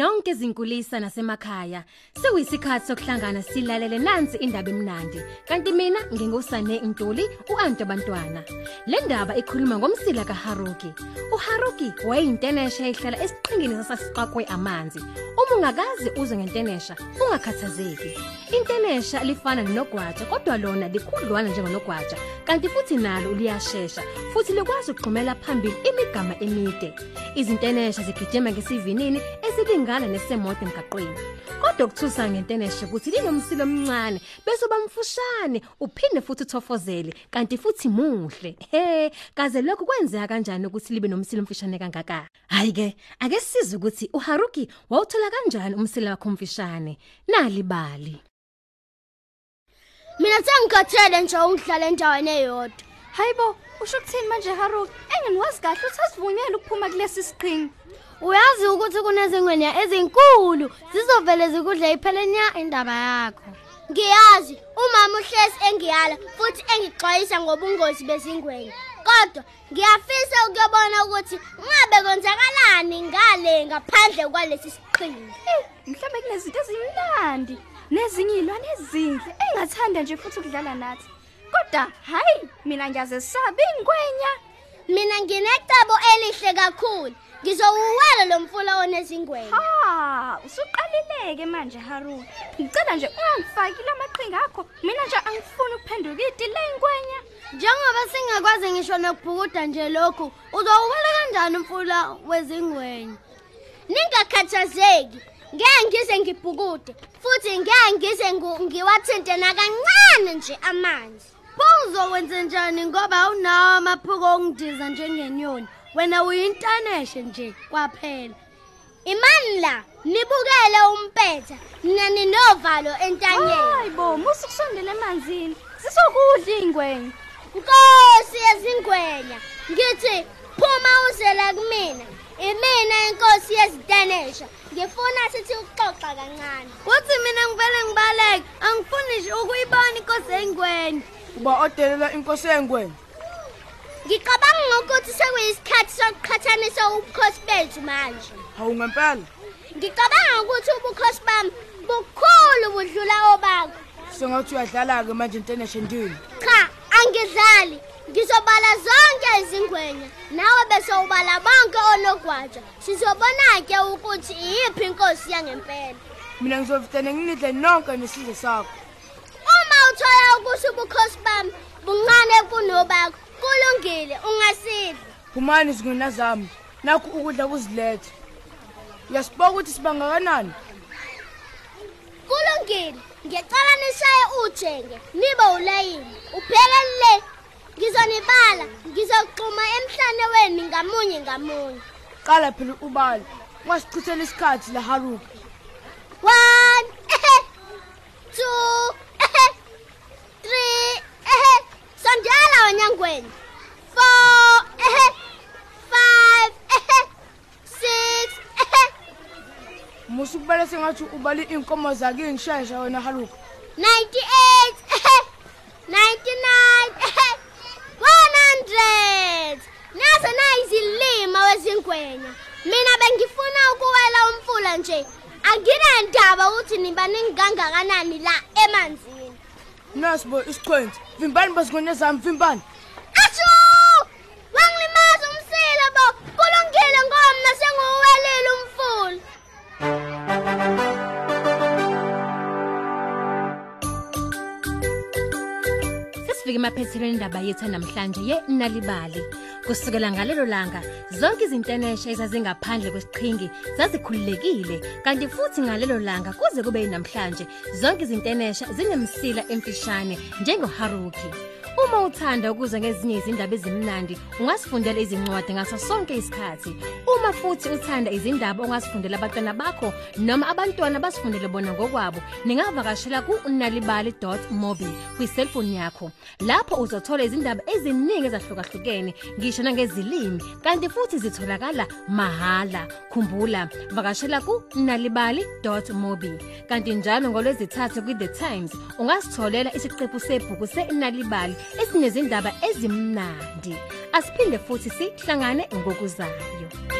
nonke izinkulisa nasemakhaya. Sekuyisikhathi sokuhlangana silalele nansi indaba emnandi. Kanti mina ngingusane Ntuli uanto bantwana. Le ndaba ikhuluma ngomsila kaHaruki. uHaruki wayeyintenesha ehlala esiqhingini sasasiqaqwe amanzi. Uma ungakazi uzwe ngentenesha ungakhathazeki. Intenesha lifana nogwaja kodwa lona likhudlwana njengonogwaja kanti futhi nalo liyashesha futhi likwazi ukugxumela phambili imigama emide. Izintenesha zigijima ngesivinini esilingana nesemoto emgaqweni. Kodwa ukuthusa ngentenesha ukuthi linomsilo omncane bese bamfushane uphinde futhi uthofozele kanti futhi muhle. He kaze lokho kwenzeka kanjani ukuthi libe nomsilo omfishane kangaka? Hayi ke ake size ukuthi uHaruki wawuthola kanjani umsilo wakhe omfishane. Nalibali Mina sengikhathele nje ungihlala endaweni eyodwa. Hayibo, usho ukuthini manje Haruki? Enginiwazi kahle uthi asivunyelwe ukuphuma kulesi siqhingi. Uyazi ukuthi kunezingwenya ezinkulu zizovele zikudla iphelenya indaba yakho. Ngiyazi umama uhlezi engiyala futhi engixwayisa ngobungozi bezingwenya. Kodwa ngiyafisa ukuyobona ukuthi ngabe konzakalani ngale ngaphandle kwalesi siqhingi. Mhlambe kunezinto ezimnandi nezinye izilwane ezinhle engathanda nje futhi ukudlala nathi. Kodwa hayi, mina ngiyazesaba ingwenya. Mina nginecebo elihle kakhulu. Ngizowuwela lo mfula onezingwenya. Ha, usuqalileke manje Haruki. Ngicela nje ungangifaki lamaqhinga akho. Mina nje angifuni ukuphenduka iti lengwenya. Njengoba singakwazi ngisho nokubhukuda nje lokhu, uzowuwela kanjani umfula wezingwenya? Ningakhathazeki. Ngeke ngize ngibhukude futhi ngeke ngize ngu- ngiwathinte nakancane nje amanzi. Bawuzokwenza njani ngoba awunawo amaphuko ongidiza njengenyoni. Wena uyintaneshe nje kwaphela. Imani la, nibukele umpetha, nina ninovalo entanyeni. Hayibo, musu kusondela emanzini. Sisokudla ingwenya. Nkosi yezingwenya, ngithi phuma uzela kumina. Imina inkosi yezitanesha. Ngifuna sithi ukuxoxa kancane. Uthi mina ngivele ngibaleke, angifuni ukuyibona inkosi yengwenya. Uba odelela inkosi yengwenya Ngicabanga ukuthi sekuyisikhathi sokuqhathanisa ubukhosi bethu manje. hawu ngempela Ngicabanga ukuthi ubukhosi bami bukhulu budlula obakho. sengathi uyadlala-ke manje inteneshe ndini Cha, angidlali. Ngizobala zonke izingwenya. Nawe bese ubala bonke onogwaja. Sizobona ke ukuthi iyiphi inkosi yangempela. mina ngizovitane nginidle nonke nesizwe sakho Uma uthola ukuthi ubukhosi bami buncane kunobakho, kulungile ungasidli. phumani izingwenya zami nakho ukudla kuzilethe uyasiboka ukuthi sibangakanani Kulungile. Ngicela nishaye ujenge, nibe ulayini. Ubheke le. Ngizonibala, ngizoxhuma emhlane wenu ngamunye ngamunye. qala phela ubala ungasichithela isikhathi la haruki 1 2 wanyangweni 4 5 6 musa ukubala sengathi ubale iy'nkomo zakini shesha wena haruki 98 99 100 Nazo nayizilima wezingwenya. Mina bengifuna ukuwela umfula nje. Anginendaba ukuthi nibaningi kangakanani la emanzini. Nasibo isichwenzi vimbani bazingwenya zami vimbani. Emaphethelweni indaba yethu namhlanje ye nalibali. Kusukela ngalelo langa zonke izintenesha ezazingaphandle kwesiqhingi zazikhululekile kanti futhi ngalelo langa kuze kube namhlanje zonke izintenesha zinemsila emfishane njengoHaruki. Uma uthanda ukuzwa ngezinye izindaba ezimnandi, ungasifundela izincwadi ngaso sonke isikhathi. Uma futhi uthanda izindaba ongasifundela abantwana bakho noma abantwana basifundele bona ngokwabo, ningavakashela ku.nalibali.mobi kwiselfoni yakho. Lapho uzothola izindaba eziningi ezahlukahlukene, ngisho nangezilimi, kanti futhi zitholakala mahala. Khumbula, vakashela ku.nalibali.mobi. Kanti njalo ngolwezithathu kwi The Times, ungasitholela isiqephu sebhuku seNalibali esinezindaba ezimnandi. Asiphinde futhi sihlangane ngokuzayo.